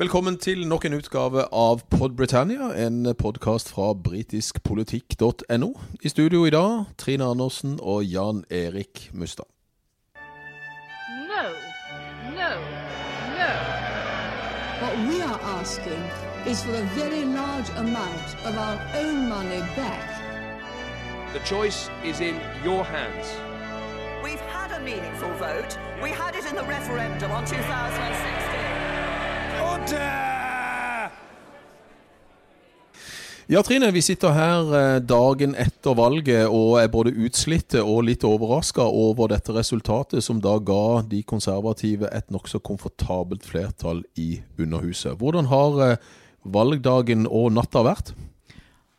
Velkommen til nok en utgave av Pod Britannia, en podkast fra britiskpolitikk.no. I studio i dag Trine Andersen og Jan Erik Mustad. No, no, no. What we are asking is for a very large amount of our own money back. The choice is in your hands. We've had a meaningful vote. We had it in the referendum on 2016. Ja, Trine, vi sitter her eh, dagen etter valget og er både utslitte og litt overraska over dette resultatet, som da ga de konservative et nokså komfortabelt flertall i Underhuset. Hvordan har eh, valgdagen og natta vært?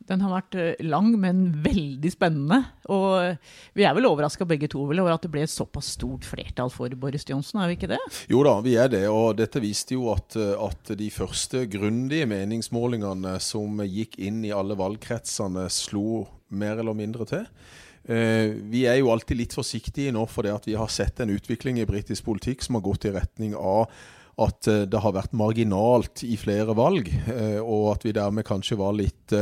Den har vært eh, lang, men veldig spennende. Og eh, vi er vel overraska begge to vel, over at det ble et såpass stort flertall for Boris Johnson, er vi ikke det? Jo da, vi er det. Og dette viste jo at, eh, at de første grundige meningsmålingene som gikk inn i alle valgkretsene, slo mer eller mindre til. Vi er jo alltid litt forsiktige nå fordi vi har sett en utvikling i britisk politikk som har gått i retning av at det har vært marginalt i flere valg, og at vi dermed kanskje var litt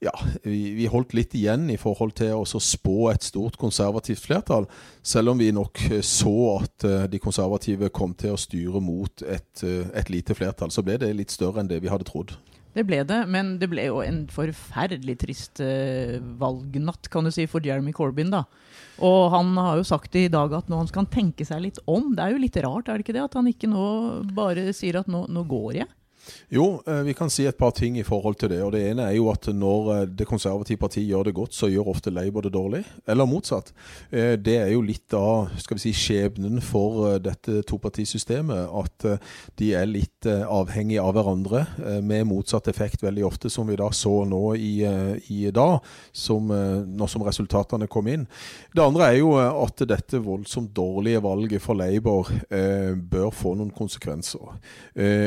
ja, vi, vi, holdt litt igjen i forhold til å spå et stort konservativt flertall. Selv om vi nok eh, så at uh, de konservative kom til å styre mot et, uh, et, lite flertall, så ble det litt større enn det vi hadde trodd. Det ble det, men det ble jo en forferdelig trist valgnatt, kan du si, for Jeremy Corbyn, da. Og han har jo sagt i dag at nå han skal tenke seg litt om. Det er jo litt rart, er det ikke det? At han ikke nå bare sier at nå, nå går jeg. Jo, eh, vi kan si et par ting i forhold til det. og Det ene er jo at når eh, det konservative partiet gjør det godt, så gjør ofte Labour det dårlig. Eller motsatt. Eh, det er jo litt av skal vi si, skjebnen for dette topartisystemet. At de er litt avhengige av hverandre, med motsatt effekt veldig ofte, som vi da så nå i, i dag, som, nå som resultatene kom inn. Det andre er jo at dette voldsomt dårlige valget for Labour bør få noen konsekvenser.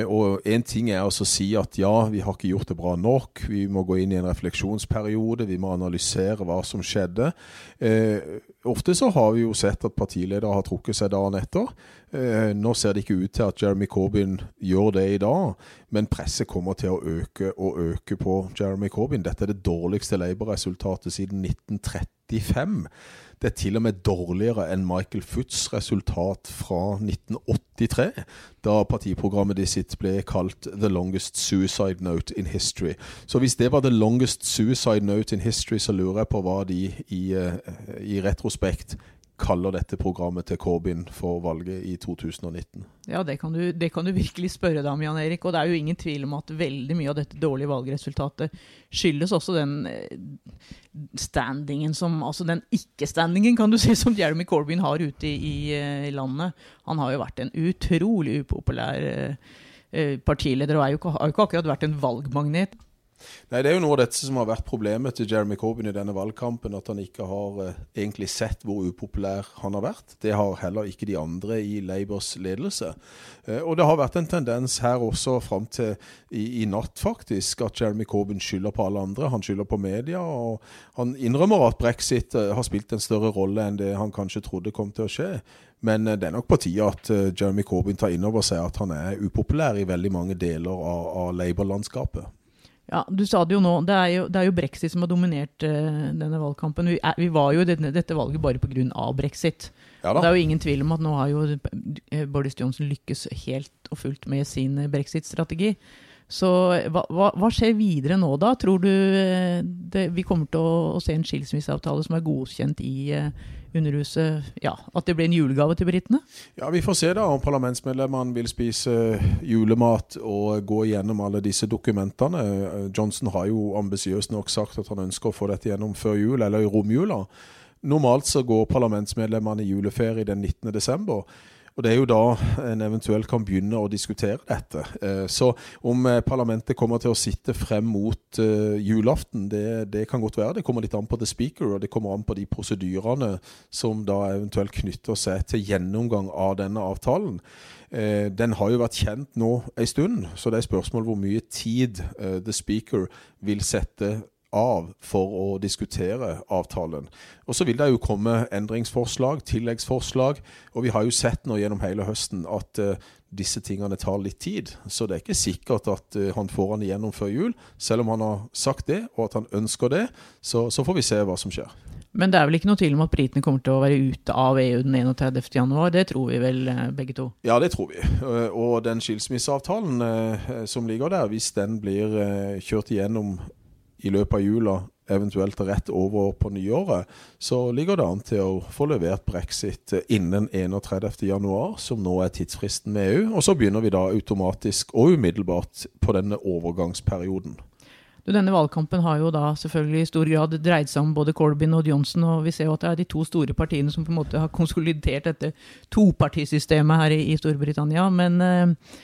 og en ting er å si at ja, vi har ikke gjort det bra nok. Vi må gå inn i en refleksjonsperiode. Vi må analysere hva som skjedde. Eh, ofte så har vi jo sett at partiledere har trukket seg dagen etter. Eh, nå ser det ikke ut til at Jeremy Corbyn gjør det i dag, men presset kommer til å øke og øke på Jeremy Corbyn. Dette er det dårligste Labour-resultatet siden 1935. Det er til og med dårligere enn Michael Futts resultat fra 1983, da partiprogrammet de sitt ble kalt 'The longest suicide note in history'. Så hvis det var 'the longest suicide note in history', så lurer jeg på hva de i, uh, i retrospekt kaller dette programmet til Corbyn for valget i 2019? Ja, det kan, du, det kan du virkelig spørre deg om, Jan Erik. Og det er jo ingen tvil om at veldig mye av dette dårlige valgresultatet skyldes også den eh, standingen som Altså den ikke-standingen, kan du si, som Jeremy Corbyn har ute i, i, eh, landet. Han har jo vært en utrolig upopulær eh, partileder og jo, har jo ikke akkurat vært en valgmagnet. Nei, Det er jo noe av dette som har vært problemet til Jeremy Corbyn i denne valgkampen. At han ikke har eh, egentlig sett hvor upopulær han har vært. Det har heller ikke de andre i Labours ledelse. Eh, og det har vært en tendens her også fram til i, i, natt, faktisk, at Jeremy Corbyn skylder på alle andre. Han skylder på media, og han innrømmer at brexit eh, har spilt en større rolle enn det han kanskje trodde kom til å skje. Men eh, det er nok på tide at eh, Jeremy Corbyn tar inn over seg at han er upopulær i veldig mange deler av, av Labour-landskapet. Ja, Du sa det jo nå. Det er jo, det er jo brexit som har dominert uh, denne valgkampen. Vi, er, vi, var jo i dette, dette valget bare pga. brexit. Ja det er jo ingen tvil om at nå har jo eh, Boris Johnson lykkes helt og fullt med sin eh, brexit-strategi. Så hva, hva, hva, skjer videre nå, da? Tror du det, vi kommer til å, å, se en skilsmisseavtale som er godkjent i Underhuset ja, At det blir en julegave til britene? Ja, Vi får se da om parlamentsmedlemmene vil spise julemat og gå gjennom alle disse dokumentene. Johnson har jo ambisiøst nok sagt at han ønsker å få dette gjennom før jul, eller i romjula. Normalt så går parlamentsmedlemmene i juleferie den 19. desember. Og Det er jo da en eventuelt kan begynne å diskutere dette. Eh, så om eh, parlamentet kommer til å sitte frem mot uh, julaften, det, det, kan godt være. Det kommer litt an på the speaker, og det kommer an på de prosedyrene som da eventuelt knytter seg til gjennomgang av denne avtalen. Den har jo vært kjent nå en stund, så det er spørsmål hvor mye tid the speaker vil sette av for å diskutere avtalen. Og Så vil det jo komme endringsforslag, tilleggsforslag. Og vi har jo sett nå gjennom hele høsten at uh, disse tingene tar litt tid. Så det er ikke sikkert at uh, han får han igjennom før jul. Selv om han har sagt det, og at han ønsker det, så, så får vi se hva som skjer. Men det er vel ikke noe tvil om at britene kommer til å være ute av EU den 31.1. Det tror vi vel eh, begge to? Ja, det tror vi. Og den skilsmisseavtalen som ligger der, hvis den blir kjørt igjennom i løpet av jula, eventuelt rett over på nyåret, så ligger det an til å få levert brexit innen 31.1, som nå er tidsfristen med EU. Og så begynner vi da automatisk og umiddelbart på denne overgangsperioden. Denne valgkampen har jo da selvfølgelig i stor grad dreid seg om både Corbyn og Johnson, og vi ser jo at det er de to store partiene som på en måte har konsolidert dette topartisystemet her i, i Storbritannia. Men eh,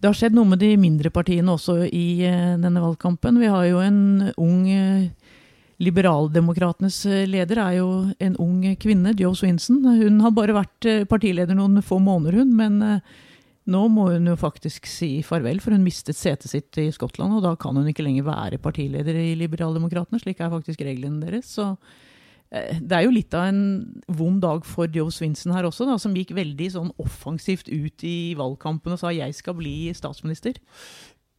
det har skjedd noe med de mindre partiene også i eh, denne valgkampen. Vi har jo en ung eh, Liberaldemokratenes eh, leder er jo en ung kvinne, Joe Swinson. Hun har bare vært partileder noen få måneder, hun. men nå må hun jo faktisk si farvel, for hun mistet setet sitt i Skottland. Og da kan hun ikke lenger være partileder i Liberaldemokratene. Slik er faktisk reglene deres. Så det er jo litt av en vond dag for Joe Swinson her også, da, som gikk veldig sånn offensivt ut i valgkampen og sa 'jeg skal bli statsminister'.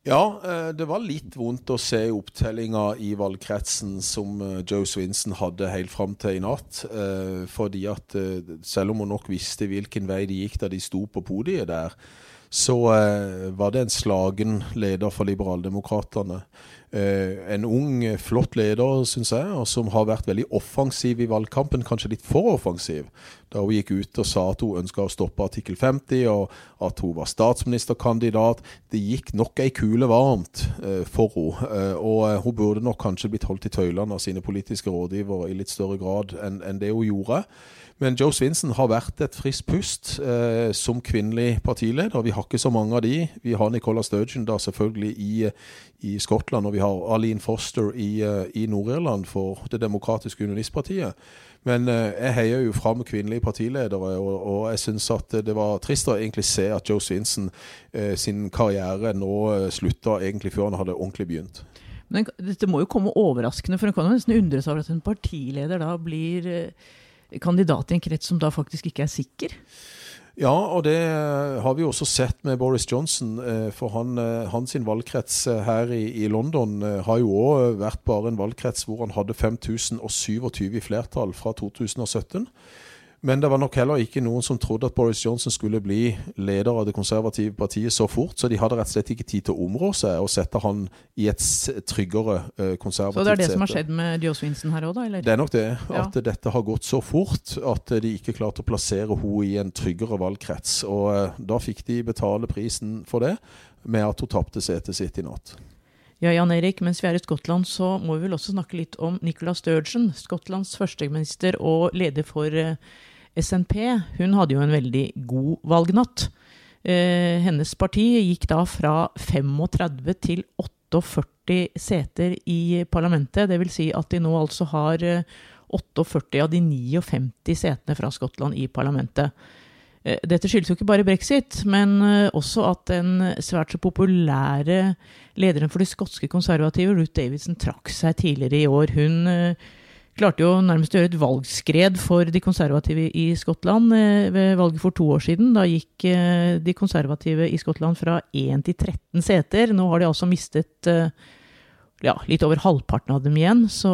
Ja, eh, det var litt vondt å se opptellinga i valgkretsen som eh, Joe Swinson hadde helt fram til i natt. Eh, fordi at selv om hun nok visste hvilken vei de gikk da de sto på podiet der, så var det en slagen leder for Liberaldemokratene. Eh, en ung, flott leder, syns jeg, og som har vært veldig offensiv i valgkampen. Kanskje litt for offensiv. Da hun gikk ut og sa at hun ønska å stoppe artikkel 50, og at hun var statsministerkandidat. Det gikk nok ei kule varmt eh, for henne. Eh, og hun burde nok kanskje blitt holdt i tøylene av sine politiske rådgivere i litt større grad enn det hun gjorde. Men Joe Svinsen har vært et friskt pust eh, som kvinnelig partileder. Vi har ikke så mange av de. Vi har Nicola Sturgeon da selvfølgelig i, i Skottland, og vi har Arlene Foster i, eh, i Nord-Irland for Det demokratiske unionistpartiet. Men eh, jeg heier jo fram kvinnelige partiledere, og, og jeg syns at det var trist å egentlig se at Joe Svinson eh, sin karriere nå eh, slutta egentlig før han hadde ordentlig begynt. Men dette må jo komme overraskende, for en kan jo nesten undres over at en partileder da blir kandidat i en krets som da faktisk ikke er sikker? Ja, og det har vi også sett med Boris Johnson. Eh, for han, eh, hans valgkrets eh, her i, i London har jo òg vært bare en valgkrets hvor han hadde 5027 i flertall fra 2017. Men det var nok heller ikke noen som trodde at Boris Johnson skulle bli leder av det konservative partiet så fort, så de hadde rett og slett ikke tid til å områ seg og sette han i et tryggere uh, konservativt sete. Så det er det sete. som har skjedd med Joe Swinson her òg, da? Eller? Det er nok det. At ja. dette har gått så fort at de ikke klarte å plassere henne i en tryggere valgkrets. Og uh, da fikk de betale prisen for det med at hun tapte setet sitt i natt. Ja, Jan Erik, mens vi er i Skottland, så må vi vel også snakke litt om Nicola Sturgeon, Skottlands førsteminister og leder for uh, SNP hun hadde jo en veldig god valgnatt. Eh, hennes parti gikk da fra 35 til 48 seter i parlamentet. Det vil si at de nå altså har 48 eh, av de 59 setene fra Skottland i parlamentet. Eh, dette skyldes jo ikke bare brexit, men eh, også at den svært så populære lederen for de skotske konservative, Ruth Davidson, trakk seg tidligere i år. Hun klarte jo nærmest å gjøre et valgskred for de konservative i Skottland eh, ved valget for to år siden. Da gikk eh, de konservative i Skottland fra 1 til 13 seter. Nå har de altså mistet eh, ja, litt over halvparten av dem igjen. Så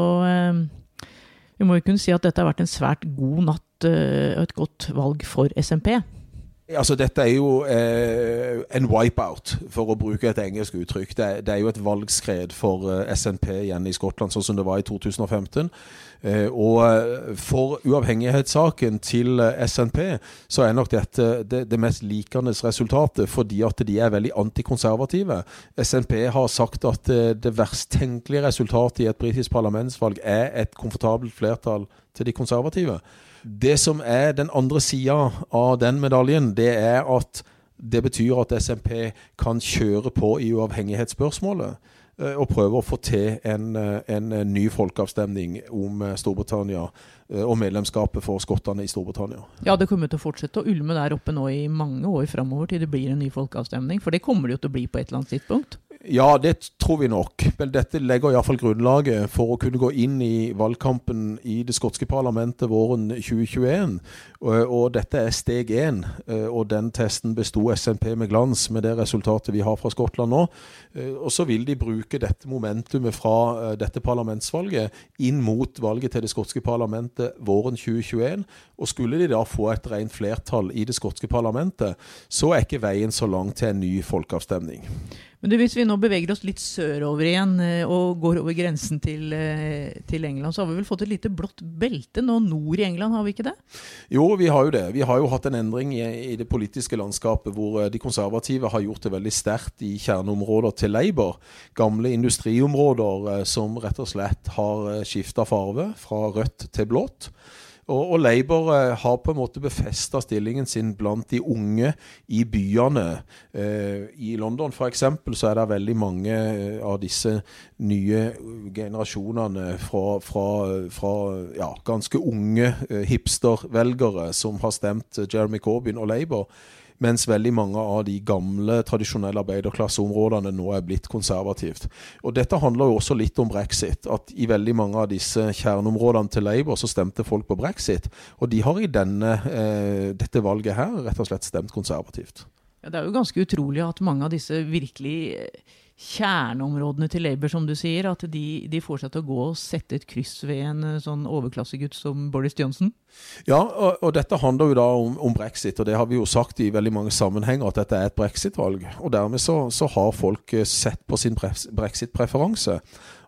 vi må jo kunne si at dette har vært en svært god natt og et godt valg for SMP. Altså, Dette er jo eh, en wipeout, for å bruke et engelsk uttrykk. Det, det er jo et valgskred for eh, SNP igjen i Skottland, sånn som det var i 2015. Eh, og eh, for uavhengighetssaken til eh, SNP så er nok dette det, det mest likende resultatet, fordi at de er veldig antikonservative. SNP har sagt at eh, det verst tenkelige resultatet i et britisk parlamentsvalg er et komfortabelt flertall til de konservative. Det som er den andre sida av den medaljen, det er at det betyr at SMP kan kjøre på i uavhengighetsspørsmålet eh, og prøve å få til en, eh, en ny folkeavstemning om eh, Storbritannia og medlemskapet for skottene i Storbritannia. Ja, det kommer til å fortsette å ulme der oppe nå i mange år framover til det blir en ny folkeavstemning. For det kommer det jo til å bli på et eller annet tidspunkt. Ja, det tror vi nok. Men dette legger iallfall grunnlaget for å kunne gå inn i valgkampen i det skotske parlamentet våren 2021. Og, dette er steg én, eh, og den testen besto SNP med glans med det resultatet vi har fra Skottland nå. Eh, og så vil de bruke dette momentumet fra eh, dette parlamentsvalget inn mot valget til det skotske parlamentet våren 2021. Og skulle de da få et rent flertall i det skotske parlamentet, så er ikke veien så lang til en ny folkeavstemning. Men du, Hvis vi nå beveger oss litt sørover igjen eh, og går over grensen til, eh, til, England, så har vi vel fått et lite blått belte nå nord i England, har vi ikke det? Jo, vi har jo det. Vi har jo hatt en endring i, i det politiske landskapet hvor eh, de konservative har gjort det veldig sterkt i kjerneområder til Labour. Gamle industriområder som rett og slett har skifta farve fra rødt til blått. Og, og Labour eh, har på en måte befesta stillingen sin blant de unge i byene. Eh, I London f.eks. så er det veldig mange eh, av disse nye generasjonene fra, fra, fra ja, ganske unge hipstervelgere som har stemt Jeremy Corbyn og Labour. Mens veldig mange av de gamle, tradisjonelle arbeiderklasseområdene nå er blitt konservativt. Og Dette handler jo også litt om brexit. At i veldig mange av disse kjerneområdene til Labour så stemte folk på brexit. Og de har i denne, eh, dette valget her rett og slett stemt konservativt. Ja, det er jo ganske utrolig at mange av disse virkelig kjerneområdene til Labour, som du sier, at de, de til å gå og sette et kryss ved en eh, sånn overklassegutt som Boris Johnson? Ja, og, og, dette handler jo da om, om, brexit, og det har vi jo sagt i veldig mange sammenhenger at dette er et brexit-valg. Og dermed så, så, har folk eh, sett på sin brexit-preferanse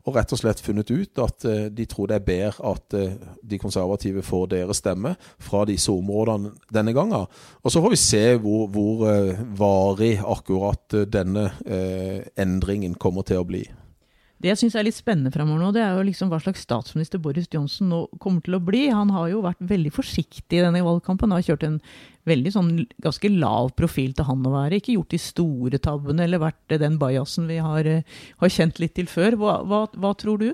og rett og slett funnet ut at uh, de tror det er bedre at uh, de konservative får deres stemme fra disse områdene denne gangen. Og så får vi se hvor, hvor uh, varig akkurat denne endringen kommer til å bli. Det jeg syns er litt spennende fremover nå, det er jo liksom hva slags statsminister Boris Johnson nå kommer til å bli. Han har jo vært veldig forsiktig i denne valgkampen. Har kjørt en veldig sånn ganske lav profil til han å være. Ikke gjort de store tabbene eller vært den bajasen vi har, eh, har kjent litt til før. Hva, hva, hva tror du?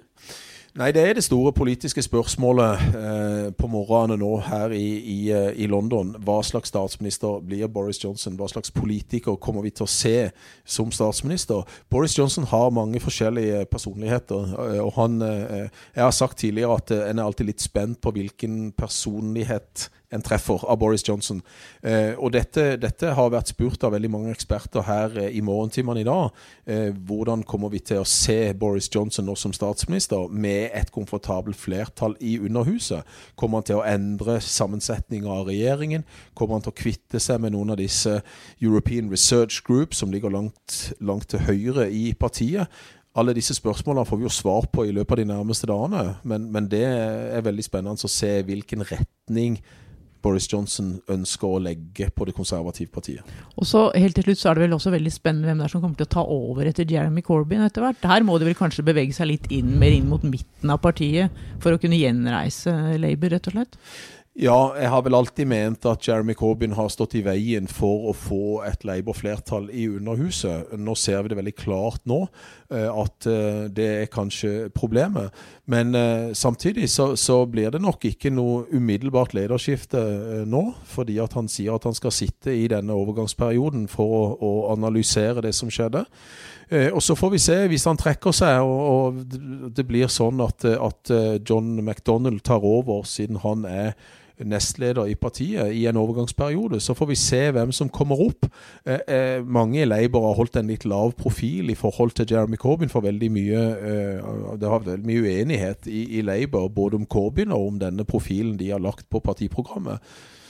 Nei, Det er det store politiske spørsmålet eh, på morgenen nå her i, i, eh, i, London. Hva slags statsminister blir Boris Johnson? Hva slags politiker kommer vi til å se som statsminister? Boris Johnson har mange forskjellige personligheter. Eh, og han, eh, Jeg har sagt tidligere at en er alltid litt spent på hvilken personlighet en treffer av Boris Johnson. Eh, og dette, dette, har vært spurt av veldig mange eksperter her eh, i morgentimene i dag. Eh, hvordan kommer vi til å se Boris Johnson nå som statsminister med et komfortabelt flertall i Underhuset? Kommer han til å endre sammensetninga av regjeringen? Kommer han til å kvitte seg med noen av disse European Research Group som ligger langt, langt til høyre i partiet? Alle disse spørsmålene får vi jo svar på i løpet av de nærmeste dagene, men, men det er veldig spennende å se hvilken retning Boris Johnson ønsker å legge på det konservative partiet. Og så helt til slutt så er det vel også veldig spennende hvem det er som kommer til å ta over etter Jeremy Corbyn etter hvert. Her må de vel kanskje bevege seg litt inn, mer inn mot midten av partiet for å kunne gjenreise Labour, rett og slett? Ja, jeg har vel alltid ment at Jeremy Corbyn har stått i veien for å få et Labour-flertall i Underhuset. Nå ser vi det veldig klart nå eh, at eh, det er kanskje problemet. Men eh, samtidig så, så blir det nok ikke noe umiddelbart lederskifte nå. Fordi at han sier at han skal sitte i denne overgangsperioden for å, å analysere det som skjedde. Og så får vi se, hvis han trekker seg og, og det blir sånn at, at John McDonald tar over, siden han er nestleder i partiet i en overgangsperiode. Så får vi se hvem som kommer opp. Eh, eh, mange i Labour har holdt en litt lav profil i forhold til Jeremy Corbyn, for veldig mye eh, det har vært mye uenighet i, i Labour både om Corbyn og om denne profilen de har lagt på partiprogrammet.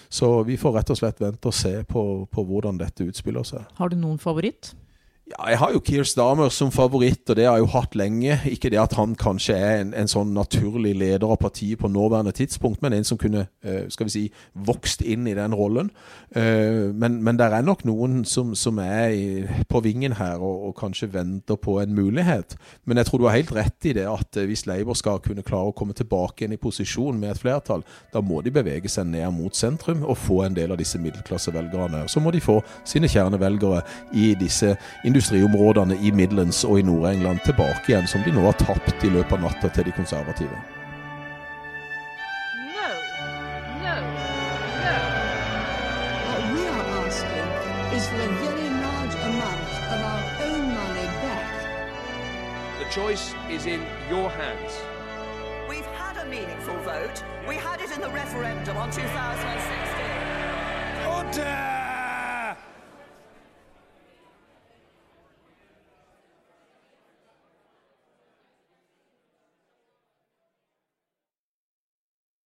Så vi får rett og slett vente og se på, på hvordan dette utspiller seg. Har du noen favoritt? Ja, jeg har jo Keir Starmer som favoritt, og det har jeg jo hatt lenge. Ikke det at han kanskje er en, en sånn naturlig leder av partiet på nåværende tidspunkt, men en som kunne uh, skal vi si, vokst inn i den rollen. Uh, men, men det er nok noen som, som er på vingen her og, og, kanskje venter på en mulighet. Men jeg tror du har helt rett i det at uh, hvis Labour skal kunne klare å komme tilbake igjen i posisjon med et flertall, da må de bevege seg ned mot sentrum og få en del av disse middelklassevelgerne. Så må de få sine kjernevelgere i disse industriområdene i Midlands og i Nord-England tilbake igjen, som de nå har tapt i løpet av natta til de konservative. No, no, no. What we are asking is for a very large amount of our own money back The choice is in your hands. We've had a meaningful vote. We had it in the referendum on 2016. Order!